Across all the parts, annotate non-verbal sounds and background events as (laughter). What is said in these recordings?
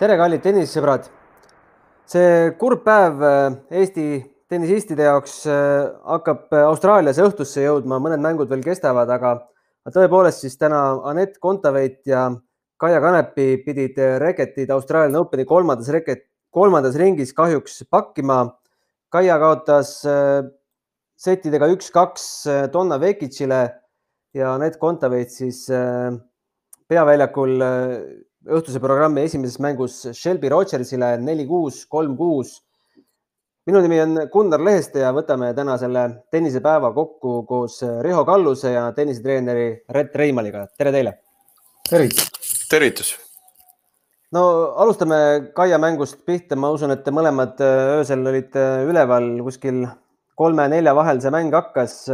tere, kallid tennisesõbrad. see kurb päev äh, Eesti tennisistide jaoks äh, hakkab äh, Austraalias õhtusse jõudma, mõned mängud veel kestavad, aga tõepoolest siis täna Anett Kontaveit ja Kaia Kanepi pidid reketid Austraalia Openi kolmandas reket, kolmandas ringis kahjuks pakkima. Kaia kaotas settidega üks-kaks Donna Vekicile ja Anett Kontaveit siis peaväljakul õhtuse programmi esimeses mängus Shelby Rogersile neli-kuus, kolm-kuus. minu nimi on Gunnar Leheste ja võtame täna selle tennisepäeva kokku koos Riho Kalluse ja tennisetreeneri Rett Reimaliga. tere teile. tervitus. tervitus. no alustame Kaia mängust pihta, ma usun, et te mõlemad öösel olite üleval kuskil kolme-nelja vahel see mäng hakkas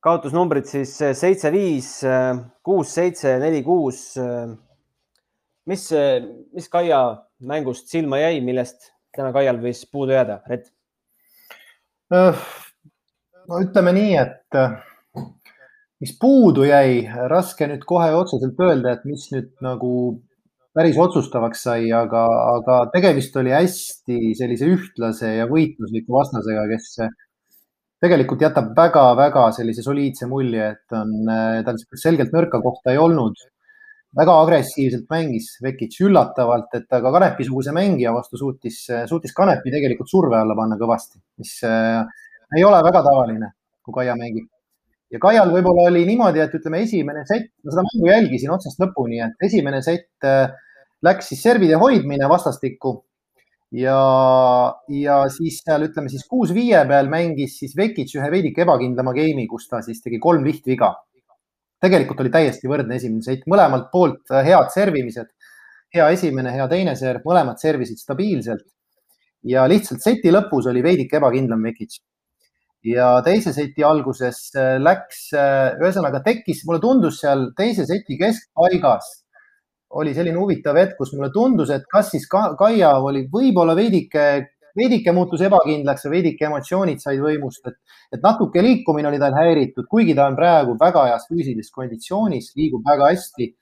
kaotusnumbrid siis seitse, viis, kuus, seitse, neli, kuus mis, mis Kaia mängust silma jäi, millest täna Kaial võis puudu jääda, Rett? no ütleme nii, et mis puudu jäi, raske nüüd kohe otseselt öelda, et mis nüüd nagu päris otsustavaks sai, aga, aga tegemist oli hästi sellise ühtlase ja võitlusliku vastasega, kes tegelikult jätab väga-väga sellise soliidse mulje, et on, tal selgelt nõrka kohta ei olnud väga agressiivselt mängis Vekic üllatavalt, et ta ka Kanepi-suguse mängija vastu suutis, suutis Kanepi tegelikult surve alla panna kõvasti, mis äh, ei ole väga tavaline, kui Kaia mängib. ja Kaial võib-olla oli niimoodi, et ütleme, esimene sett, ma seda mängu jälgisin otsast lõpuni, et esimene sett äh, läks siis servide hoidmine vastastikku ja, ja siis seal ütleme siis kuus-viie peal mängis siis Vekic ühe veidike ebakindlama game'i, kus ta siis tegi kolm lihtviga tegelikult oli täiesti võrdne esimene seit, mõlemalt poolt äh, head servimised, hea esimene, hea teine serv, mõlemad servisid stabiilselt ja lihtsalt seti lõpus oli veidike ebakindlam Vekic. ja teise seti alguses äh, läks, äh, ühesõnaga tekkis, mulle tundus seal teise seti keskpaigas oli selline huvitav hetk, kus mulle tundus, et kas siis Kaia oli võib-olla veidike veidike muutus ebakindlaks ja veidike emotsioonid said võimust, et, et natuke liikumine oli tal häiritud, kuigi ta on praegu väga heas füüsilises konditsioonis, liigub väga hästi.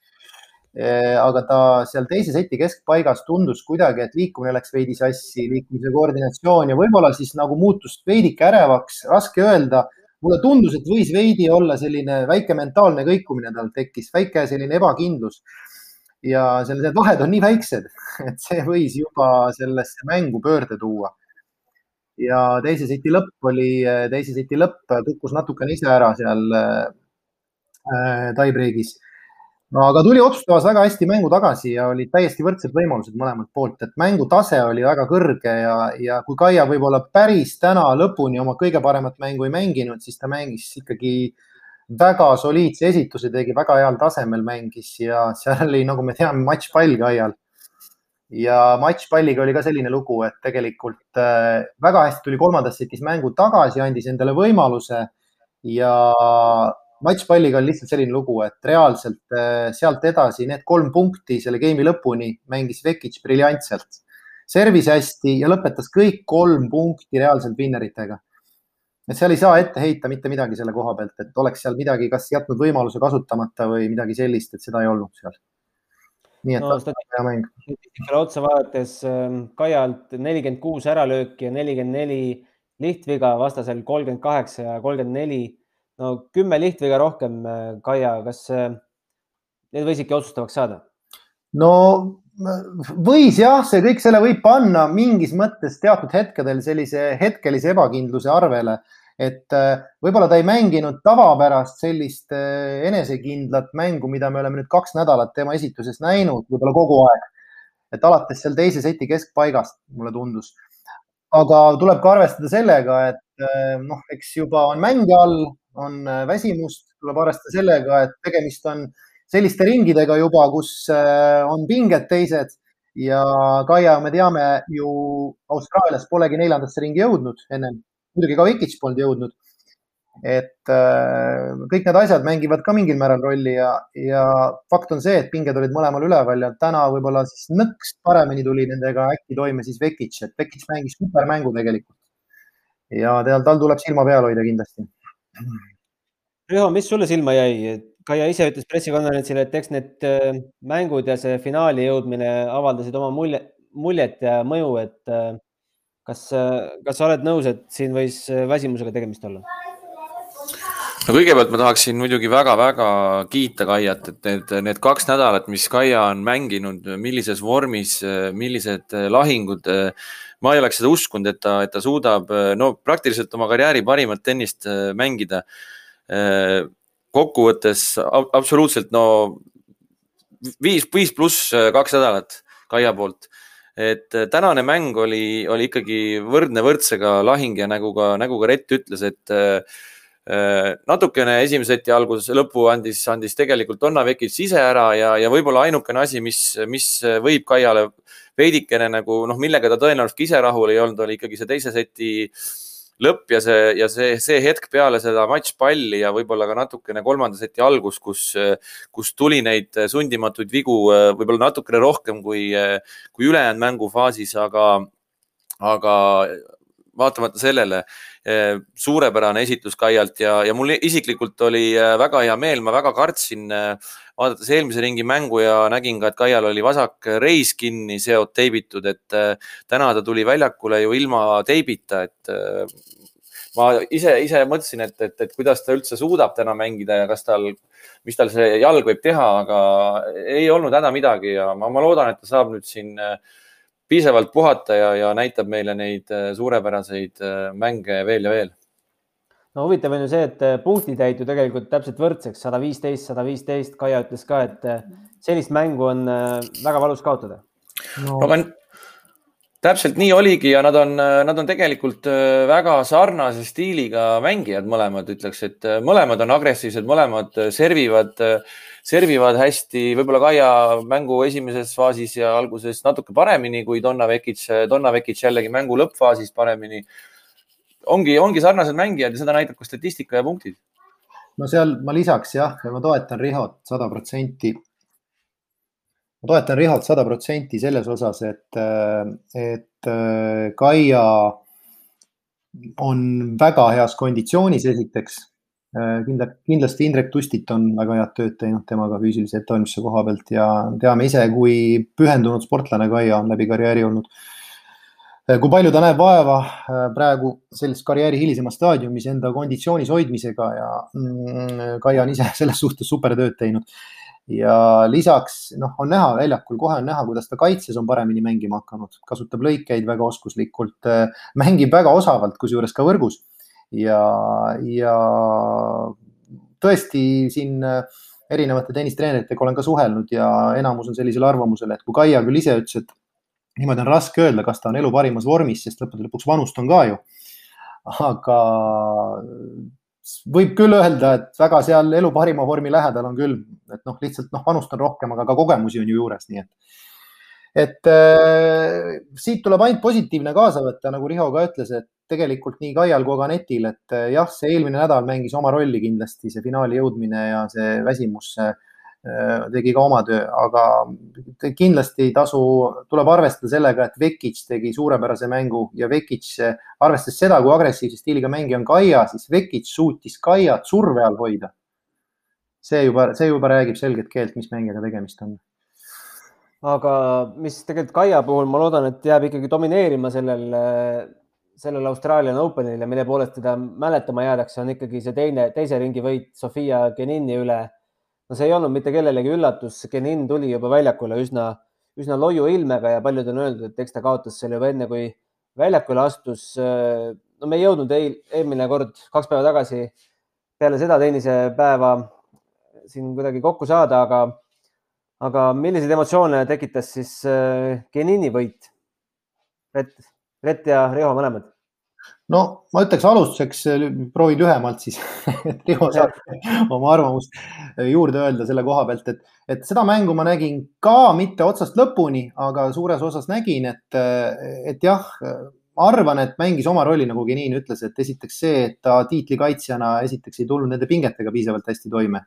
Eh, aga ta seal teise seti keskpaigas tundus kuidagi, et liikumine läks veidi sassi, liikumise koordinatsioon ja võib-olla siis nagu muutus veidike ärevaks, raske öelda mulle tundus, et võis veidi olla selline väike mentaalne kõikumine tal tekkis, väike selline ebakindlus ja seal need vahed on nii väiksed, (laughs) et see võis juba sellesse mängu pöörde tuua. ja teise seti lõpp oli, teise seti lõpp kukkus natukene ise ära seal äh, tiebreak'is. no aga tuli otsustavas väga hästi mängu tagasi ja olid täiesti võrdsed võimalused mõlemalt poolt, et mängu tase oli väga kõrge ja, ja kui Kaia võib-olla päris täna lõpuni oma kõige paremat mängu ei mänginud, siis ta mängis ikkagi äh, väga soliidse esituse tegi, väga heal tasemel mängis ja seal oli, nagu me teame, matšpall ka aial. ja matšpalliga oli ka selline lugu, et tegelikult äh, väga hästi tuli kolmandas setis mängu tagasi, andis endale võimaluse ja matšpalliga on lihtsalt selline lugu, et reaalselt äh, sealt edasi need kolm punkti selle game'i lõpuni mängis Vekic briljantselt. servis hästi ja lõpetas kõik kolm punkti reaalselt winneritega et seal ei saa ette heita mitte midagi selle koha pealt, et oleks seal midagi, kas jätnud võimaluse kasutamata või midagi sellist, et seda ei olnud seal. nii et no, hea mäng. otsa vaadates ähm, Kaialt nelikümmend kuus äralööki ja nelikümmend neli lihtviga, vastasel kolmkümmend kaheksa ja kolmkümmend neli. no kümme lihtviga rohkem, äh, Kaia, kas äh, need võisidki otsustavaks saada? no võis jah, see kõik, selle võib panna mingis mõttes teatud hetkedel sellise hetkelise ebakindluse arvele et äh, võib-olla ta ei mänginud tavapärast sellist äh, enesekindlat mängu, mida me oleme nüüd kaks nädalat tema esituses näinud, võib-olla kogu aeg. et alates seal teise seti keskpaigast, mulle tundus. aga tuleb ka arvestada sellega, et äh, noh, eks juba on mänge all, on väsimust, tuleb arvestada sellega, et tegemist on selliste ringidega juba, kus on pinged teised ja Kaia, me teame ju Austraalias polegi neljandasse ringi jõudnud ennem muidugi ka Vekic polnud jõudnud. et äh, kõik need asjad mängivad ka mingil määral rolli ja, ja fakt on see, et pinged olid mõlemal üleval ja täna võib-olla siis nõks paremini tuli nendega äkki toime siis Vekic, et Vekic mängis supermängu tegelikult. ja tal, tal tuleb silma peal hoida kindlasti. Riho, mis sulle silma jäi, Kaia ise ütles pressikonverentsil, et eks need äh, mängud ja see finaali jõudmine avaldasid oma mulje, muljet ja mõju, et äh, kas, äh, kas sa oled nõus, et siin võis väsimusega tegemist olla? no kõigepealt ma tahaksin muidugi väga-väga kiita Kaiat, et need, need kaks nädalat, mis Kaia on mänginud, millises vormis, millised lahingud. ma ei oleks seda uskunud, et ta, et ta suudab no praktiliselt oma karjääri parimat tennist mängida kokkuvõttes absoluutselt no viis, viis pluss äh, kaks nädalat Kaia poolt. et äh, tänane mäng oli, oli ikkagi võrdne võrdsega lahing ja nagu ka, nagu ka Rett ütles, et äh, natukene esimese seti alguses, lõppu andis, andis tegelikult Donna Vekic ise ära ja, ja võib-olla ainukene asi, mis, mis võib Kaiale veidikene nagu noh, millega ta tõenäoliselt ise rahul ei olnud, oli ikkagi see teise seti äh, lõpp ja see, ja see, see hetk peale seda matšpalli ja võib-olla ka natukene kolmanda seti algus, kus, kus tuli neid sundimatuid vigu võib-olla natukene rohkem kui, kui ülejäänud mängufaasis, aga, aga vaatamata sellele suurepärane esitus Kaialt ja, ja mul isiklikult oli väga hea meel, ma väga kartsin vaadates eelmise ringi mängu ja nägin ka, et Kaial oli vasak reis kinni seot teibitud, et äh, täna ta tuli väljakule ju ilma teibita, et äh, ma ise, ise mõtlesin, et, et, et kuidas ta üldse suudab täna mängida ja kas tal, mis tal see jalg võib teha, aga ei olnud häda midagi ja ma, ma loodan, et ta saab nüüd siin äh, piisavalt puhata ja, ja näitab meile neid suurepäraseid mänge veel ja veel no huvitav on ju see, et äh, punktid jäid ju tegelikult täpselt võrdseks, sada viisteist, sada viisteist. Kaia ütles ka, et äh, sellist mängu on äh, väga valus kaotada. No.. aga täpselt nii oligi ja nad on, nad on tegelikult väga sarnase stiiliga mängijad mõlemad, ütleks, et mõlemad on agressiivsed, mõlemad servivad, servivad hästi, võib-olla Kaia mängu esimeses faasis ja alguses natuke paremini kui Donna Vekic, Donna Vekic jällegi mängu lõppfaasis paremini ongi, ongi sarnased mängijad ja seda näitab ka statistika ja punktid. no seal ma lisaks jah, ma toetan Rihot sada protsenti. ma toetan Rihot sada protsenti selles osas, et, et Kaia on väga heas konditsioonis, esiteks kindla, kindlasti Indrek Tustit on väga head tööd teinud temaga füüsilise ettevalmistuse koha pealt ja teame ise, kui pühendunud sportlane Kaia on läbi karjääri olnud Äh, kui palju ta näeb vaeva äh, praegu selles karjääri hilisemas staadiumis enda konditsioonis hoidmisega ja mm, Kaia on ise (laughs) selles suhtes supertööd teinud. ja lisaks noh, on näha väljakul, kohe on näha, kuidas ta kaitses on paremini mängima hakanud, kasutab lõikeid väga oskuslikult, äh, mängib väga osavalt, kusjuures ka võrgus ja, ja tõesti siin erinevate tennistreeneritega olen ka suhelnud ja enamus on sellisel arvamusel, et kui Kaia küll ise ütles, et niimoodi on raske öelda, kas ta on elu parimas vormis, sest lõppude lõpuks vanust on ka ju. aga võib küll öelda, et väga seal elu parima vormi lähedal on küll, et noh, lihtsalt noh, vanust on rohkem, aga ka kogemusi on ju juures, nii et et äh, siit tuleb ainult positiivne kaasa võtta, nagu Riho ka ütles, et tegelikult nii Kaial kui ka Netil, et äh, jah, see eelmine nädal mängis oma rolli kindlasti, see finaali jõudmine ja see väsimus Äh, tegi ka oma töö, aga kindlasti ei tasu, tuleb arvestada sellega, et Vekic tegi suurepärase mängu ja Vekic, arvestades seda, kui agressiivse stiiliga mängija on Kaia, siis Vekic suutis Kaiat surve all hoida. see juba, see juba räägib selget keelt, mis mängijaga tegemist on. aga mis tegelikult Kaia puhul, ma loodan, et jääb ikkagi domineerima sellel, sellel Australian Openil ja mille poolest teda mäletama jäädakse, on ikkagi see teine, teise ringi võit Sofia Genini üle no see ei olnud mitte kellelegi üllatus, Genin tuli juba väljakule üsna, üsna loiu ilmega ja paljud on öeldud, et eks ta kaotas selle juba enne, kui väljakule astus. no me ei jõudnud eil, eelmine kord, kaks päeva tagasi peale seda tennisepäeva siin kuidagi kokku saada, aga, aga milliseid emotsioone tekitas siis Genini võit? Rett, Rett ja Riho mõlemad no ma ütleks alustuseks, proovin lühemalt siis (laughs) Riho saab oma arvamust juurde öelda selle koha pealt, et, et seda mängu ma nägin ka mitte otsast lõpuni, aga suures osas nägin, et, et jah, arvan, et mängis oma rolli, nagu Genin ütles, et esiteks see, et ta tiitlikaitsjana esiteks ei tulnud nende pingetega piisavalt hästi toime.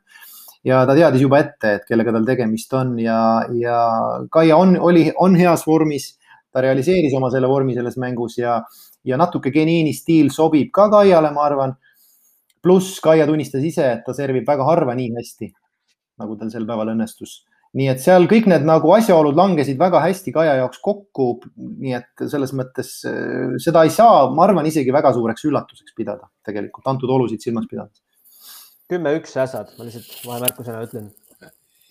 Ja ta teadis juba ette, et kellega tal tegemist on ja, ja Kaia on, oli, on heas vormis, ta realiseeris oma selle vormi selles mängus ja ja natuke Genini stiil sobib ka Kaiale, ma arvan. pluss Kaia tunnistas ise, et ta servib väga harva nii hästi nagu tal sel päeval õnnestus. nii et seal kõik need nagu asjaolud langesid väga hästi Kaia jaoks kokku. nii et selles mõttes äh, seda ei saa, ma arvan, isegi väga suureks üllatuseks pidada tegelikult antud olusid silmas pidades. kümme-üks ässad, ma lihtsalt vahemärkusena ütlen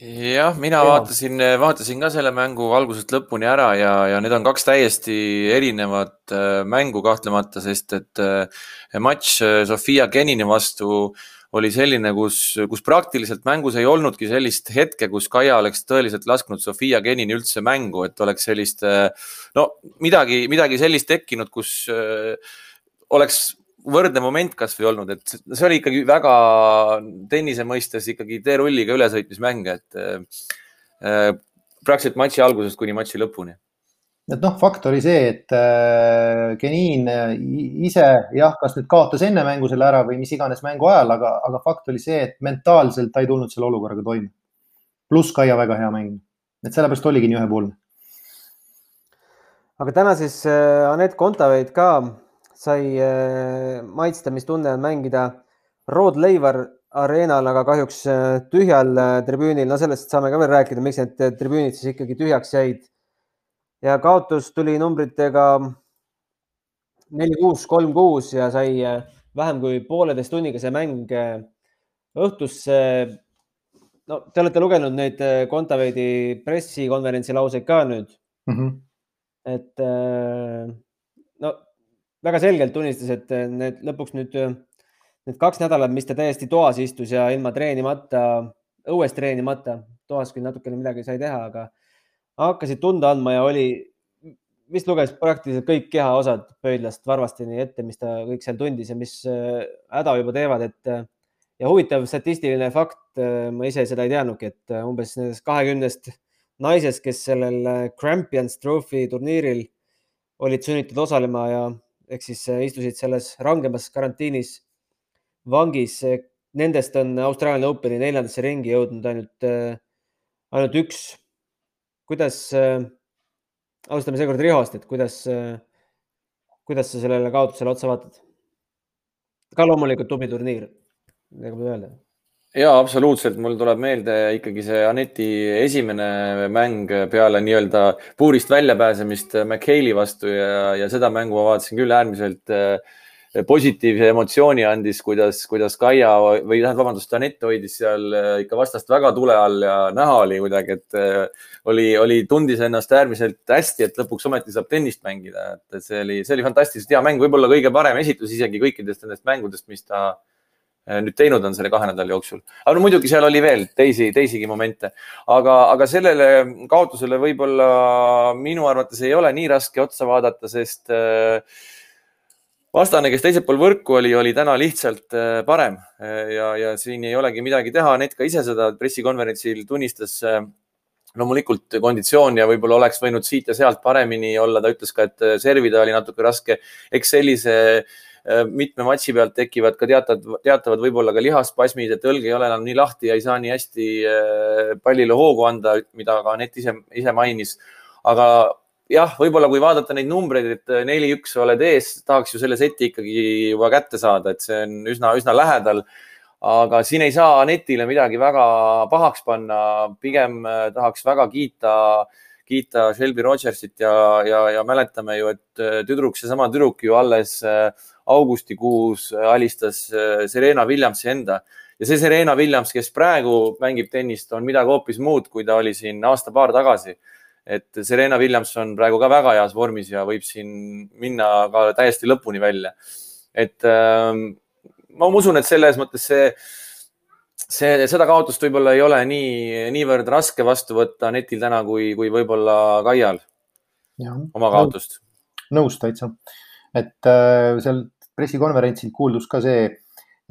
jah, mina Teema. vaatasin, vaatasin ka selle mängu algusest lõpuni ära ja, ja need on kaks täiesti erinevat äh, mängu kahtlemata, sest et äh, matš äh, Sofia Genini vastu oli selline, kus, kus praktiliselt mängus ei olnudki sellist hetke, kus Kaia oleks tõeliselt lasknud Sofia Genini üldse mängu, et oleks sellist, no midagi, midagi sellist tekkinud, kus oleks võrdne moment kasvõi olnud, et see oli ikkagi väga tennise mõistes ikkagi teerulliga ülesõitmismäng, et äh, praktiliselt matši algusest kuni matši lõpuni. et noh, fakt oli see, et äh, Genin ise jah, kas nüüd kaotas enne mängu selle ära või mis iganes mängu ajal, aga, aga fakt oli see, et mentaalselt ta ei tulnud selle olukorraga toime. pluss Kaia väga hea mäng, et sellepärast oligi nii ühepoolne. aga täna siis äh, Anett Kontaveit ka sai äh, maitsta, mis tunne on mängida Rod Laver areenal, aga kahjuks äh, tühjal äh, tribüünil. no sellest saame ka veel rääkida, miks need tribüünid siis ikkagi tühjaks jäid. ja kaotus tuli numbritega neli, kuus, kolm, kuus ja sai vähem kui pooleteist tunniga see mäng õhtusse. no te olete lugenud neid Kontaveidi pressikonverentsi lauseid ka nüüd mm. -hmm. et väga selgelt tunnistas, et eh, need lõpuks nüüd eh, need kaks nädalat, mis ta täiesti toas istus ja ilma treenimata, õues treenimata, toas küll natukene midagi sai teha, aga hakkasid tunda andma ja oli, vist luges praktiliselt kõik kehaosad pöidlast varvasteni ette, mis ta kõik seal tundis ja mis eh, häda juba teevad, et ja huvitav statistiline fakt, ma ise seda ei teadnudki, et umbes nendest kahekümnest naisest, kes sellel Champions Trophy turniiril olid sunnitud osalema ja ehk siis äh, istusid selles rangemas karantiinis vangis. Nendest on Austraalia Openi neljandasse ringi jõudnud ainult, äh, ainult üks. kuidas, äh, alustame seekord Rihost, et kuidas, kuidas sa sellele kaotusele otsa vaatad? ka loomulikult tubli turniir, midagi pole öelda ja absoluutselt, mul tuleb meelde ikkagi see Aneti esimene mäng peale nii-öelda puurist väljapääsemist McHale'i vastu ja, ja seda mängu ma vaatasin küll äärmiselt äh, positiivse emotsiooni andis, kuidas, kuidas Kaia või tähendab, vabandust, Anett hoidis seal äh, ikka vastast väga tule all ja näha oli kuidagi, et äh, oli, oli, tundis ennast äärmiselt hästi, et lõpuks ometi saab tennist mängida, et see oli, see oli fantastiliselt hea mäng, võib-olla kõige parem esitus isegi kõikidest nendest mängudest, mis ta Äh, nüüd teinud on selle kahe nädala jooksul. aga no muidugi seal oli veel teisi, teisigi momente, aga, aga sellele kaotusele võib-olla minu arvates ei ole nii raske otsa vaadata, sest äh, vastane, kes teisel pool võrku oli, oli täna lihtsalt äh, parem ja, ja siin ei olegi midagi teha. Anett ka ise seda pressikonverentsil tunnistas loomulikult konditsioon ja võib-olla oleks võinud siit ja sealt paremini olla. ta ütles ka, et servida oli natuke raske. eks sellise äh, Äh, mitme matši pealt tekivad ka teatavad, teatavad võib-olla ka lihaspasmid, et õlg ei ole enam nii lahti ja ei saa nii hästi äh, pallile hoogu anda, mida ka Anett ise, ise mainis. aga jah, võib-olla kui vaadata neid numbreid, et neli-üks oled ees, tahaks ju selle seti ikkagi juba kätte saada, et see on üsna, üsna lähedal. aga siin ei saa Anetile midagi väga pahaks panna, pigem äh, tahaks väga kiita kiita Shelby Rogersit ja, ja, ja mäletame ju, et tüdruk, seesama tüdruk ju alles augustikuus alistas äh, Serena Williamsi enda ja see Serena Williams, kes praegu mängib tennist, on midagi hoopis muud, kui ta oli siin aasta-paar tagasi. et Serena Williams on praegu ka väga heas vormis ja võib siin minna ka täiesti lõpuni välja. et ähm, ma usun, et selles mõttes see, see, seda kaotust võib-olla ei ole nii, niivõrd raske vastu võtta netil täna, kui, kui võib-olla Kaial. Oma kaotust. nõus täitsa. Et äh, seal pressikonverentsil kuuldus ka see,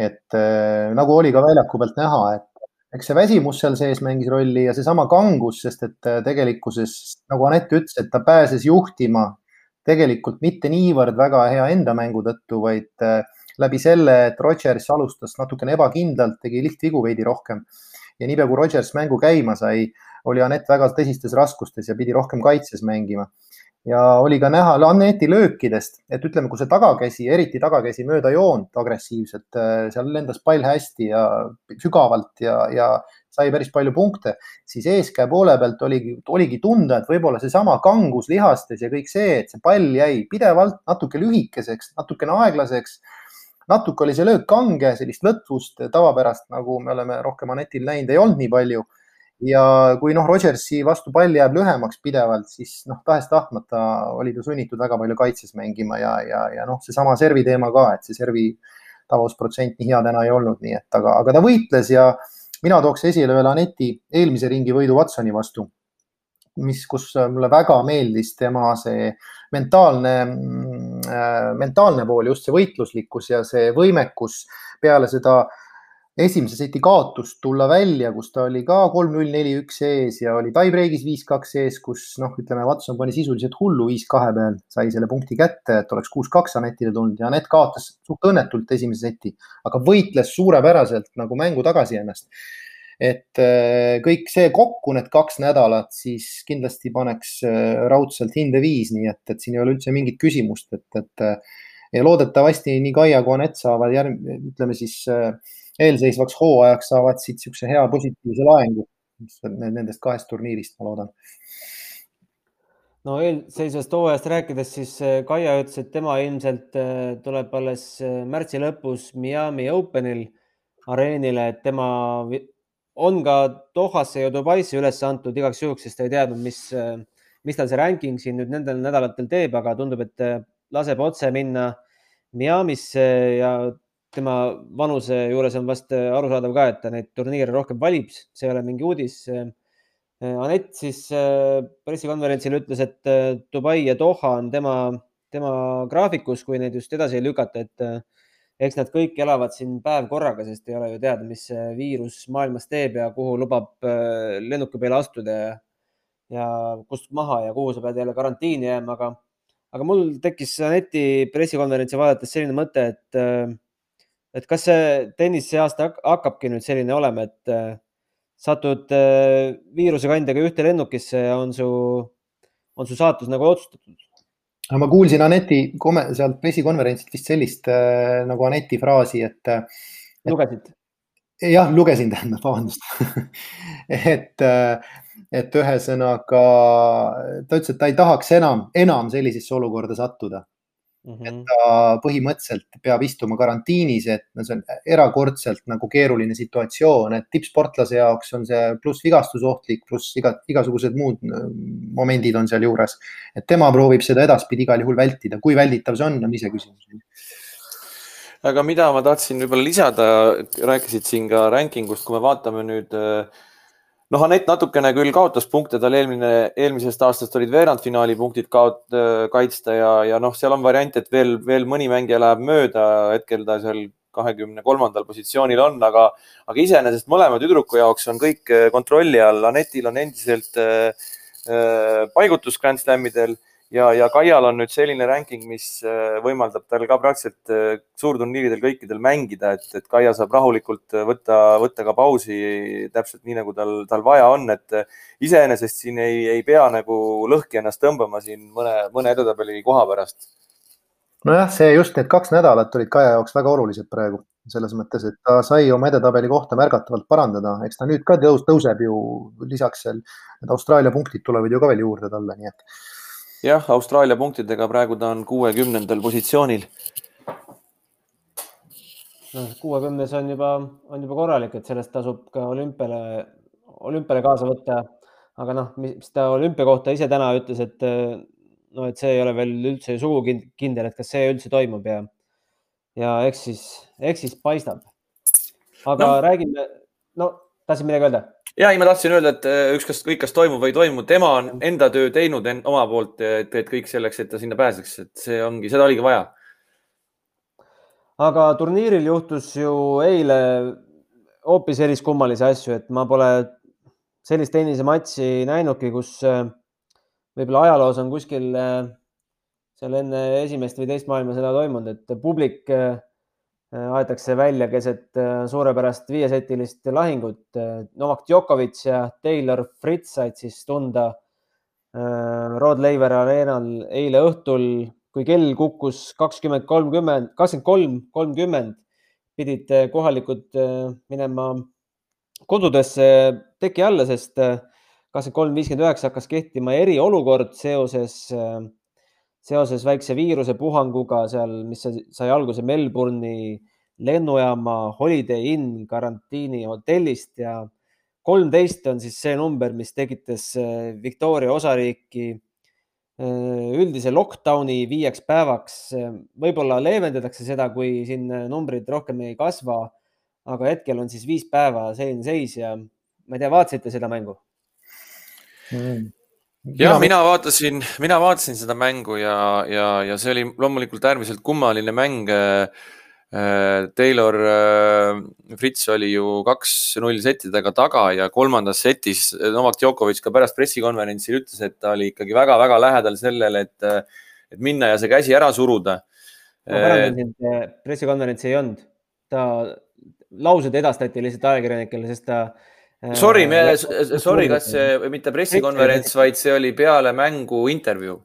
et äh, nagu oli ka väljaku pealt näha, et eks see väsimus seal sees mängis rolli ja seesama kangus, sest et äh, tegelikkuses nagu Anett ütles, et ta pääses juhtima tegelikult mitte niivõrd väga hea enda mängu tõttu, vaid läbi selle, et Rodgers alustas natukene ebakindlalt, tegi lihtvigu veidi rohkem ja niipea kui Rodgers mängu käima sai, oli Anett väga tõsistes raskustes ja pidi rohkem kaitses mängima ja oli ka näha Aneti löökidest, et ütleme, kui see tagakäsi, eriti tagakäsi mööda joont agressiivselt, äh, seal lendas pall hästi ja sügavalt ja, ja sai päris palju punkte, siis eeskäe poole pealt oligi, oligi tunda, et võib-olla seesama kangus lihastes ja kõik see, et see pall jäi pidevalt natuke lühikeseks, natukene aeglaseks. Natuke oli see löök kange, sellist lõtvust tavapärast, nagu me oleme rohkem Anetil näinud, ei olnud nii palju. Ja kui noh, Rodgersi vastu pall jääb lühemaks pidevalt, siis noh, tahes-tahtmata oli ta sunnitud väga palju kaitses mängima ja, ja, ja noh, seesama servi teema ka, et see servi tavusprotsent nii hea täna ei olnud, nii et aga, aga ta võitles ja mina tooks esile veel Aneti eelmise ringi võidu Watsoni vastu, mis, kus mulle väga meeldis tema see mentaalne äh,, mentaalne pool, just see võitluslikkus ja see võimekus peale seda äh, esimese seti kaotust tulla välja, kus ta oli ka kolm-null, neli-üks ees ja oli tie-break'is viis-kaks ees, kus noh, ütleme, Watson pani sisuliselt hullu viis-kahe peal, sai selle punkti kätte, et oleks kuus-kaks Anetile tulnud ja Anett kaotas suht õnnetult esimese seti, aga võitles suurepäraselt nagu mängu tagasi ennast. Et äh, kõik see kokku, need kaks nädalat, siis kindlasti paneks äh, raudselt hinde viis, nii et, et siin ei ole üldse mingit küsimust, et, et äh, ja loodetavasti nii Kaia kui Anett saavad järg, ütleme siis eelseisvaks hooajaks saavad siit niisuguse hea positiivse laengu nendest kahest turniirist, ma loodan. no eelseisvast hooajast rääkides, siis Kaia ütles, et tema ilmselt tuleb alles märtsi lõpus Miami Openil areenile, et tema on ka Dohasse ja Dubaisse üles antud igaks juhuks, sest ta ei teadnud, mis, mis tal see ranking siin nüüd nendel nädalatel teeb, aga tundub, et laseb otse minna Miami'sse ja tema vanuse juures on vast äh, arusaadav ka, et ta neid turniire rohkem valib, see ei ole mingi uudis. Äh, Anett siis pressikonverentsil ütles, et Dubai ja Doha on tema, tema graafikus, kui neid just edasi ei lükata, et eks nad kõik elavad siin päev korraga, sest ei ole ju teada, mis viirus maailmas teeb ja kuhu lubab lennuki peale astuda ja, ja kust maha ja kuhu sa pead jälle karantiini jääma, aga, aga mul tekkis Aneti pressikonverentsi vaadates selline mõte, et et kas see tennis see aasta hakkabki nüüd selline olema, et äh, satud äh, viirusekandjaga ühte lennukisse ja on su, on su saatus nagu otsustatud? Ma kuulsin Aneti sealt pressikonverentsilt vist sellist äh, nagu Aneti fraasi, et, et. lugesid? jah, lugesin, (laughs) tähendab, vabandust et, et ühesõnaga ta ütles, et ta ei tahaks enam, enam sellisesse olukorda sattuda Mm -hmm. et mhm. ta põhimõtteliselt peab istuma karantiinis, et no see on erakordselt nagu keeruline situatsioon, et tippsportlase jaoks on see pluss vigastusohtlik, pluss iga, igasugused muud äh, momendid on sealjuures. et tema proovib seda edaspidi igal juhul vältida, kui välditav see on, on iseküsimus. aga mida ma tahtsin võib-olla lisada, rääkisid siin ka ranking ust, kui me vaatame nüüd äh, noh, Anett natukene küll kaotas punkte, tal eelmine, eelmisest aastast olid veerandfinaali punktid kaot-, kaitsta ja, ja noh, seal on variant, et veel, veel mõni mängija läheb mööda, hetkel ta seal kahekümne kolmandal positsioonil on, aga, aga iseenesest mõlema tüdruku jaoks on kõik kontrolli all. Anetil on endiselt äh, äh paigutus Grand Slamidel ja, ja Kaial on nüüd selline ranking, mis äh, võimaldab tal ka praktiliselt äh, suurturniiridel kõikidel mängida, et, et Kaia saab rahulikult äh, võtta, võtta ka pausi täpselt nii, nagu tal, tal vaja on, et iseenesest siin ei, ei pea nagu lõhki ennast tõmbama siin mõne, mõne edetabeli koha pärast. nojah, see just need kaks nädalat olid Kaia jaoks väga olulised praegu selles mõttes, et ta sai oma edetabeli kohta märgatavalt parandada, eks ta nüüd ka tõus, tõuseb ju lisaks seal, need Austraalia punktid tulevad ju ka veel juurde talle, nii et jah, Austraalia punktidega praegu ta on kuuekümnendal positsioonil. noh, kuuekümnes on juba, on juba korralik, et sellest tasub ka olümpiale, olümpiale kaasa võtta. aga noh, mis ta olümpia kohta ise täna ütles, et no, et see ei ole veel üldse sugugi kindel, et kas see üldse toimub ja, ja eks siis, eks siis paistab. aga no. räägime, no tahtsid midagi öelda? Ja ei, ma tahtsin öelda, et äh, ükskõik kõik, kas toimub või ei toimu, tema on enda töö teinud en, oma poolt, et, et kõik selleks, et ta sinna pääseks, et see ongi, seda oligi vaja. aga turniiril juhtus ju eile hoopis eriskummalisi asju, et ma pole sellist tennisematši näinudki, kus äh, võib-olla ajaloos on kuskil äh, seal enne esimest või teist maailmasõda toimunud, et publik Äh, aetakse välja keset äh, suurepärast viiesetilist lahingut. Äh, Novak Djokovic ja Taylor Fritz said siis tunda Rod Laver Arenal eile õhtul, kui kell kukkus kakskümmend kolmkümmend, kakskümmend kolm, kolmkümmend, pidid kohalikud minema kodudesse teki alla, sest kakskümmend kolm, viiskümmend üheksa hakkas kehtima eriolukord seoses, seoses väikse viirusepuhanguga seal, mis sai alguse Melbourne'i lennujaama Holiday Inn karantiini hotellist ja kolmteist on siis see number, mis tekitas äh, Victoria osariiki äh, üldise lockdowni viieks päevaks. võib-olla leevendatakse seda, kui siin numbrid rohkem ei kasva. aga hetkel on siis viis päeva selline seis ja ma ei tea, vaatasite seda mängu mm.? Ja mina vaatasin, mina vaatasin seda mängu ja, ja, ja see oli loomulikult äärmiselt kummaline mäng Äh, Taylor äh, Fritz oli ju kaks-null settidega taga ja kolmandas setis Novak Djokovic ka pärast pressikonverentsil ütles, et ta oli ikkagi väga-väga lähedal sellele, et, et minna ja see käsi ära suruda. ma parandan sind, pressikonverentsi ei olnud, ta, laused edastati lihtsalt ajakirjanikele, sest ta äh, Sorry, me, sorry, kas see mitte pressikonverents, vaid see oli peale mängu intervjuu,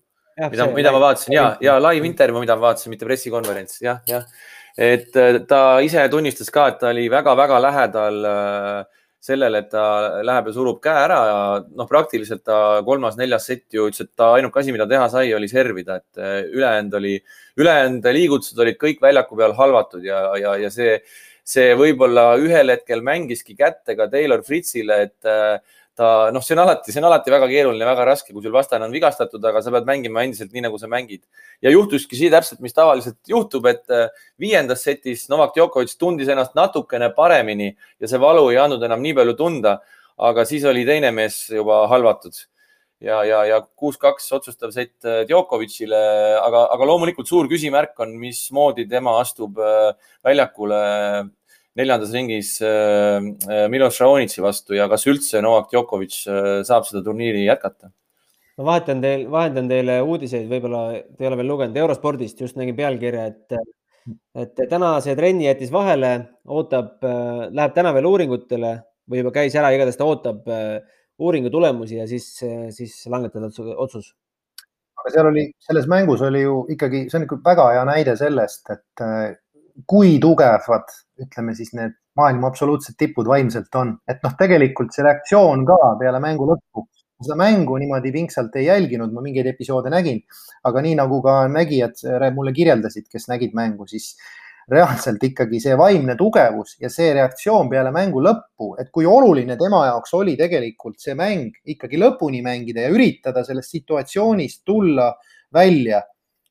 mida, mida ma vaatasin. Ja, ja live intervjuu, mida ma vaatasin, mitte pressikonverents, jah, jah. Et äh, ta ise tunnistas ka, et ta oli väga-väga lähedal äh, sellele, et ta läheb ja surub käe ära ja noh, praktiliselt ta kolmas-neljas sett ju ütles, et ta ainuke asi, mida teha sai, oli servida, et äh, ülejäänud oli, ülejäänud liigutused olid kõik väljaku peal halvatud ja, ja, ja see, see võib-olla ühel hetkel mängiski kätte ka Taylor Fritzile, et ta noh, see on alati, see on alati väga keeruline, väga raske, kui sul vastane on vigastatud, aga sa pead mängima endiselt nii, nagu sa mängid. ja juhtuski see täpselt, mis tavaliselt juhtub, et äh, viiendas setis Novak Djokovic tundis ennast natukene paremini ja see valu ei andnud enam nii palju tunda. aga siis oli teine mees juba halvatud ja, ja, ja kuus-kaks otsustav sett äh, Djokovicile, aga, aga loomulikult suur küsimärk on, mismoodi tema astub äh, väljakule neljandas ringis äh, äh, Miloš Raonitsi vastu ja kas üldse Novak Djokovic äh, saab seda turniiri jätkata? ma vahetan teil, vahendan teile uudiseid, võib-olla te ei ole veel lugenud Eurospordist, just nägin pealkirja, et, et täna see trenni jättis vahele, ootab, läheb täna veel uuringutele või juba käis ära, igatahes ta ootab uuringu tulemusi ja siis, siis langetada otsus. aga seal oli, selles mängus oli ju ikkagi, see on ikka väga hea näide sellest, et kui tugevad, ütleme siis need maailma absoluutsed tipud vaimselt on, et noh, tegelikult see reaktsioon ka peale mängu lõppu, seda mängu niimoodi pingsalt ei jälginud, ma mingeid episoode nägin, aga nii nagu ka nägijad mulle kirjeldasid, kes nägid mängu, siis reaalselt ikkagi see vaimne tugevus ja see reaktsioon peale mängu lõppu, et kui oluline tema jaoks oli tegelikult see mäng ikkagi lõpuni mängida ja üritada sellest situatsioonist tulla välja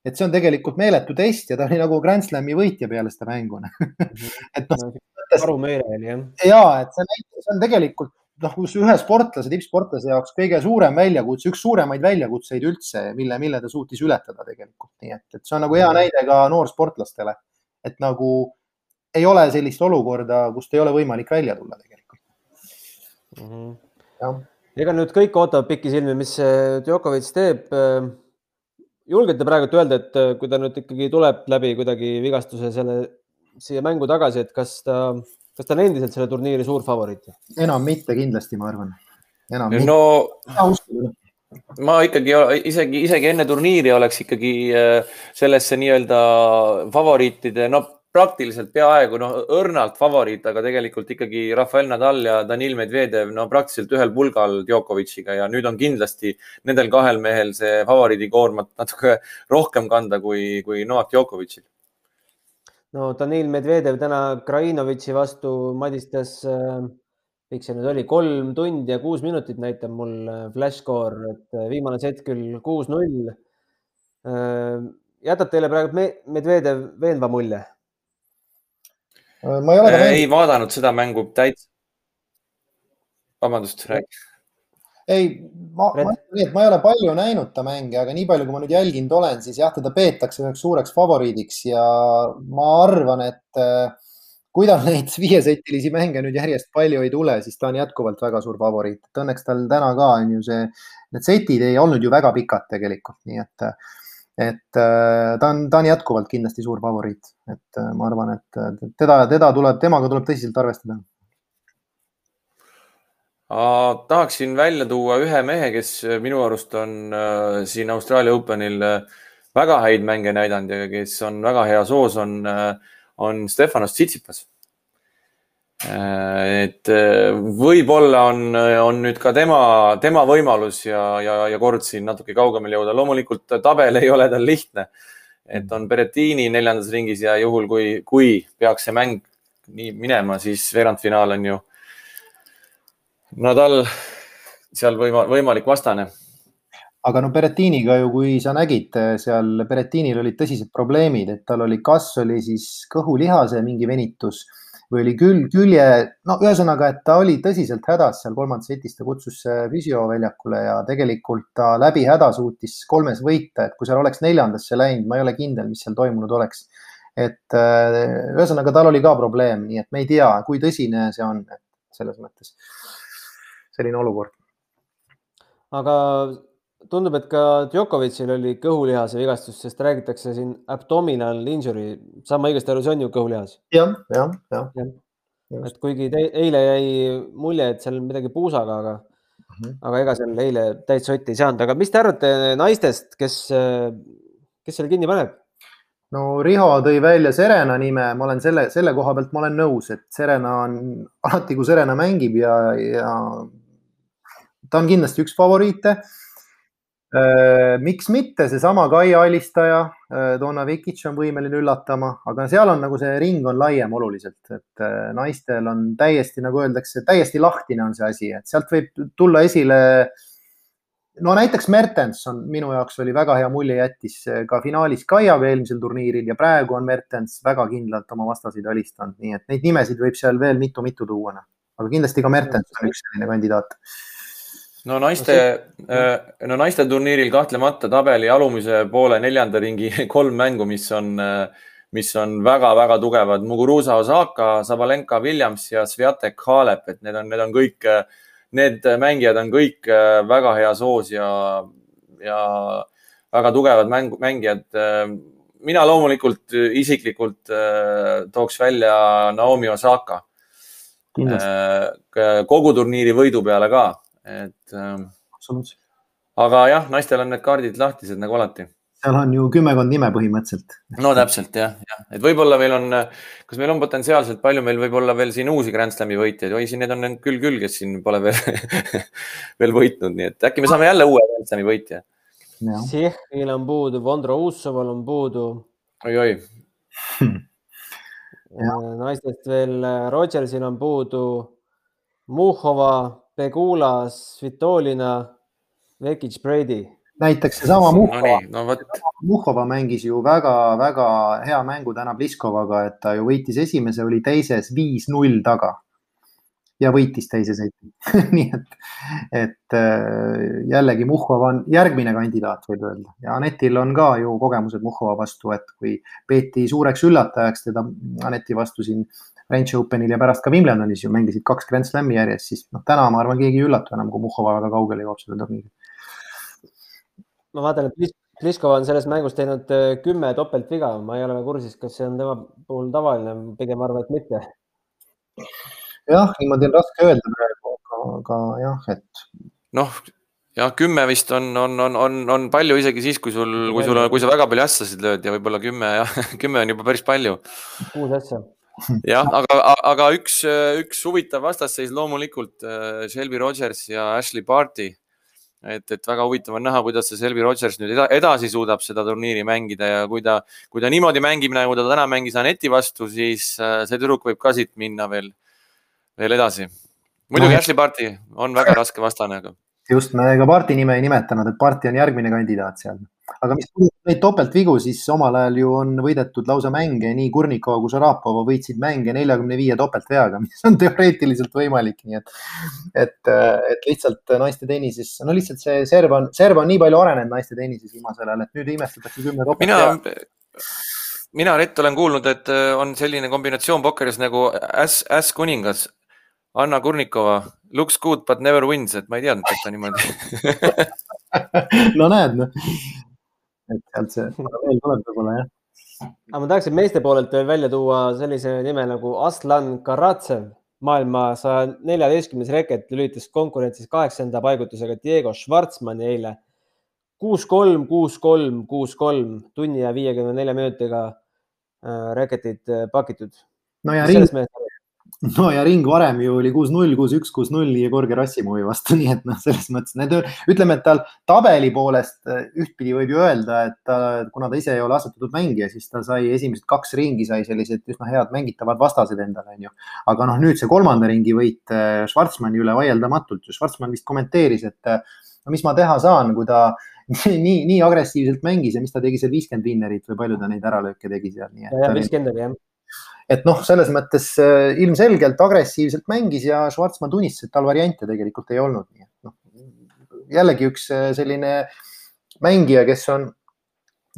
et see on tegelikult meeletu test ja ta oli nagu Grand Slami võitja peale seda mängu mhm. (laughs) et noh. arumeele oli jah. ja et see, see on tegelikult noh, kus ühe sportlase, tippsportlase jaoks kõige suurem väljakutse, üks suuremaid väljakutseid üldse, mille, mille ta suutis ületada tegelikult, nii et, et see on nagu hea mhm. näide ka noorsportlastele, et nagu ei ole sellist olukorda, kust ei ole võimalik välja tulla tegelikult mm. -hmm. ega nüüd kõik ootavad pikisilmi, mis Djokovic teeb julgete praegu öelda, et äh, kui ta nüüd ikkagi tuleb läbi kuidagi vigastuse selle siia mängu tagasi, et kas ta, kas ta on endiselt selle turniiri suur favoriit? enam mitte kindlasti, ma arvan. no ma ikkagi isegi, isegi enne turniiri oleks ikkagi äh, sellesse nii-öelda favoriitide, no praktiliselt peaaegu noh, õrnalt favoriit, aga tegelikult ikkagi Rafael Nadal ja Danil Medvedev, no praktiliselt ühel pulgal Djokovic'iga ja nüüd on kindlasti nendel kahel mehel see favoriidi koormat natuke rohkem kanda kui, kui Novak Djokovic'il. no Danil Medvedev täna Krainovitši vastu madistas, pikk see nüüd oli, kolm tundi ja kuus minutit näitab mul äh, flash score, et äh, viimane set küll kuus-null. Äh, jätab teile praegu Medvedev veenva mulje ma ei ole äh,. ei vaadanud seda mängu täitsa. vabandust, räägi. ei, ma, ma ütlen nii, et ma ei ole palju näinud ta mänge, aga nii palju, kui ma nüüd jälginud olen, siis jah, teda peetakse üheks suureks favoriidiks ja ma arvan, et äh, kui tal neid viiesetilisi mänge nüüd järjest palju ei tule, siis ta on jätkuvalt väga suur favoriit, et õnneks tal täna ka on ju see, need setid ei olnud ju väga pikad tegelikult, nii et äh, et äh, ta on, ta on jätkuvalt kindlasti suur favoriit, et äh, ma arvan, et teda, teda tuleb, temaga tuleb tõsiselt arvestada. tahaksin välja tuua ühe mehe, kes minu arust on äh, siin Austraalia Openil äh, väga häid mänge näidanud ja kes on väga hea soos, on, äh, on Stefanos Tsitsipas. et võib-olla on, on nüüd ka tema, tema võimalus ja, ja, ja kord siin natuke kaugemale jõuda. loomulikult tabel ei ole tal lihtne. et on Berettini neljandas ringis ja juhul, kui, kui peaks see mäng nii minema, siis veerandfinaal on ju Nadal seal võima, võimalik vastane. Aga no Berettiniga ju, kui sa nägid seal, Berettinil olid tõsised probleemid, et tal oli, kas oli siis kõhulihase mingi venitus või oli külg, külje, no ühesõnaga, et ta oli tõsiselt hädas seal kolmandas setis, ta kutsus füsioväljakule ja tegelikult ta läbi häda suutis kolmes võita, et kui seal oleks neljandasse läinud, ma ei ole kindel, mis seal toimunud oleks. et ühesõnaga, tal oli ka probleem, nii et me ei tea, kui tõsine see on selles mõttes selline olukord. aga tundub, et ka Djokovicil oli kõhulihase vigastus, sest räägitakse siin abdominal injury, saan ma õigesti aru, see on ju kõhulihas ja,? jah, jah, jah ja.. et kuigi eile jäi mulje, et seal midagi puusaga, aga mm, -hmm. aga ega seal eile täitsa sotti ei saanud, aga mis te arvate naistest, kes, kes seal kinni paneb? no Riho tõi välja Serena nime, ma olen selle, selle koha pealt ma olen nõus, et Serena on alati, kui Serena mängib ja, ja ta on kindlasti üks favoriite. Äh, miks mitte, seesama Kaia alistaja, äh, Donna Vikic on võimeline üllatama, aga seal on nagu see ring on laiem oluliselt, et äh, naistel on täiesti, nagu öeldakse, täiesti lahtine on see asi, et sealt võib tulla esile no näiteks Mertens on minu jaoks oli väga hea mulje, jättis ka finaalis Kaiaga eelmisel turniiril ja praegu on Mertens väga kindlalt oma vastaseid alistanud, nii et neid nimesid võib seal veel mitu-mitu tuua. Noh. aga kindlasti ka Mertens on üks selline kandidaat no naiste, äh, no naiste turniiril kahtlemata tabeli alumise poole neljanda ringi (laughs) kolm mängu, mis on, äh, mis on väga-väga tugevad. Muguruza Osaka, Sabalenka Williams ja Sviatek Halep, et need on, need on kõik, äh, need mängijad on kõik väga heas hoos ja, ja väga tugevad mäng, mängijad. mina loomulikult isiklikult tooks välja Naomi Osaka. kogu turniiri võidu peale ka et ähm,. absoluutselt. aga jah, naistel on need kaardid lahtised nagu alati. seal on ju kümmekond nime põhimõtteliselt. no täpselt jah, jah, et võib-olla meil on, kas meil on potentsiaalselt palju, meil võib olla veel siin uusi Grand Slami võitjaid, oi, siin need on küll küll, kes siin pole veel (laughs) veel võitnud, nii et äkki me saame jälle uue Grand Slami võitja. Sihhil on puudu, Vondro Uussoval on puudu oi,. oi-oi naistest veel Rodgersil on puudu Muhhova, Pegula, Svitolina, Vekic, Brady. näiteks seesama Muhhova. no, no, Muhhova mängis ju väga-väga hea mängu täna Pliskovaga, et ta ju võitis esimese, oli teises viis-null taga. Ja võitis teise seti (laughs) nii et, et äh, jällegi Muhhova on järgmine kandidaat, võib öelda. Ja Anetil on ka ju kogemused Muhhova vastu, et kui peeti suureks üllatajaks teda Aneti vastu siin French Openil ja pärast ka Wimbledonis ju mängisid kaks Grand Slami järjest, siis noh, täna ma arvan, keegi ei üllatu enam, kui Muhhova väga kaugele jõuab selle turniiri. ma vaatan, et Pliskova on selles mängus teinud äh, kümme topeltviga, ma ei ole kursis, kas see on tema puhul tavaline, pigem arvan, et mitte. jah, niimoodi on raske öelda praegu, aga, aga jah, et. noh, jah, kümme vist on, on, on, on, on palju isegi siis, kui sul, kui sul, kui sa väga palju ässasid lööd ja võib-olla kümme, jah, (laughs) kümme on juba päris palju. kuus ässa (laughs) jah, aga, aga üks, üks huvitav vastasseis loomulikult äh, Shelby Rogers ja Ashley Barty. et, et väga huvitav on näha, kuidas see Shelby Rogers nüüd edasi suudab seda turniiri mängida ja kui ta, kui ta niimoodi mängib, nagu ta täna mängis Aneti vastu, siis äh, see tüdruk võib ka siit minna veel, veel edasi. muidugi no, Ashley Barty on väga raske vastane, aga. just, me ka Barty nime ei nimetanud, et Barty on järgmine kandidaat seal aga mis puudutab neid topeltvigu, siis omal ajal ju on võidetud lausa mänge, nii Kurnikova kui Šarapova võitsid mänge neljakümne viie topeltveaga, (laughs) mis on teoreetiliselt võimalik, nii et, et, et lihtsalt naiste tennises, no lihtsalt see serv on, serv on nii palju arenenud naiste tennises viimasel ajal, et nüüd imestatakse kümme topeltveaga mina, mina, Rett, olen kuulnud, et on selline kombinatsioon pokkeris nagu äss, äss kuningas, Anna Kurnikova, looks good but never wins, et ma ei teadnud, et ta niimoodi (laughs) (laughs) no näed, noh et sealt see (laughs) veel tuleb võib-olla jah. aga ma tahaksin meeste poolelt veel välja tuua sellise nime nagu Aslan Karatsev maailma saja neljateistkümnes reket lülitas konkurentsis kaheksanda paigutusega Diego Schwartzmanni eile. kuus, kolm, kuus, kolm, kuus, kolm tunni ja viiekümne nelja minutiga äh, reketid äh, pakitud. no ja ring, (laughs) no ja ring varem ju oli kuus-null, kuus-üks, kuus-null Jegor Gerassimovi vastu, (laughs) nii et noh, selles mõttes need, ütleme, et tal tabeli poolest äh, ühtpidi võib ju öelda, et ta, kuna ta ise ei ole asetatud mängija, siis ta sai esimesed kaks ringi sai sellised üsna head mängitavad vastased endale, onju. aga noh, nüüd see kolmanda ringi võit äh, Schwarzmanni üle vaieldamatult. Schwarzmann vist kommenteeris, et äh, no mis ma teha saan, kui ta (laughs) nii, nii agressiivselt mängis ja mis ta tegi seal viiskümmend winnerit või palju ta neid äralööke tegi seal. viiskümmend oli jah et noh, selles mõttes äh, ilmselgelt agressiivselt mängis ja Schwarzmann tunnistas, et tal variante tegelikult ei olnud, nii et noh, jällegi üks äh, selline mängija, kes on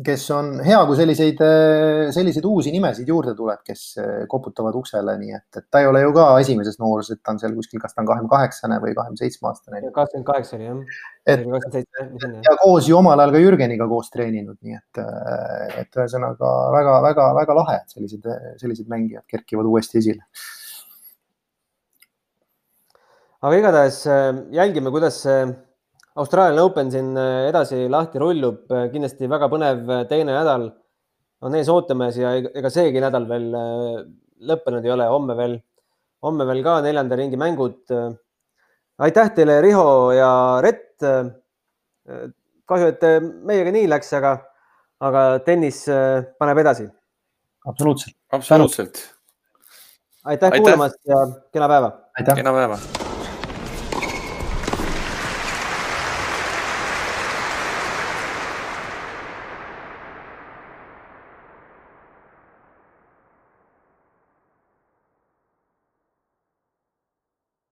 kes on hea, kui selliseid, äh, selliseid uusi nimesid juurde tuleb, kes äh, koputavad uksele, nii et, et ta ei ole ju ka esimeses nooruses, et ta on seal kuskil, kas ta on kahekümne kaheksane või kahekümne seitsme aastane. kakskümmend kaheksa oli jah. et ja koos ju omal ajal ka Jürgeniga koos treeninud, nii et, äh, et ühesõnaga väga-väga-väga lahe, et sellised, sellised mängijad kerkivad uuesti esile. aga igatahes jälgime, kuidas see Austraalian Open siin äh, edasi lahti rullub, äh, kindlasti väga põnev äh, teine nädal on ees ootamas ja ega seegi nädal veel lõppenud ei ole, homme veel, homme veel ka neljanda ringi mängud. aitäh teile, Riho ja Rett. kahju, et meiega nii läks, aga, aga tennis paneb edasi. absoluutselt. absoluutselt. aitäh, aitäh kuulamast ja kena päeva. kena päeva